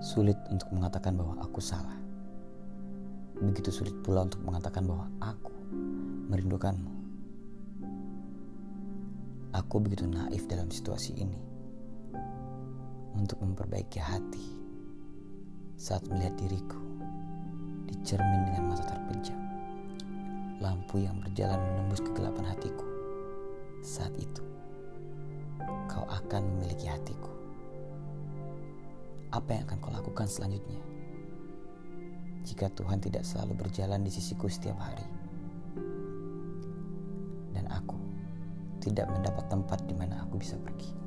Sulit untuk mengatakan bahwa aku salah. Begitu sulit pula untuk mengatakan bahwa aku merindukanmu. Aku begitu naif dalam situasi ini untuk memperbaiki hati saat melihat diriku dicermin dengan mata terpejam. Lampu yang berjalan menembus kegelapan hatiku. Saat itu, kau akan memiliki hatiku. Apa yang akan kau lakukan selanjutnya? Jika Tuhan tidak selalu berjalan di sisiku setiap hari, dan aku tidak mendapat tempat di mana aku bisa pergi.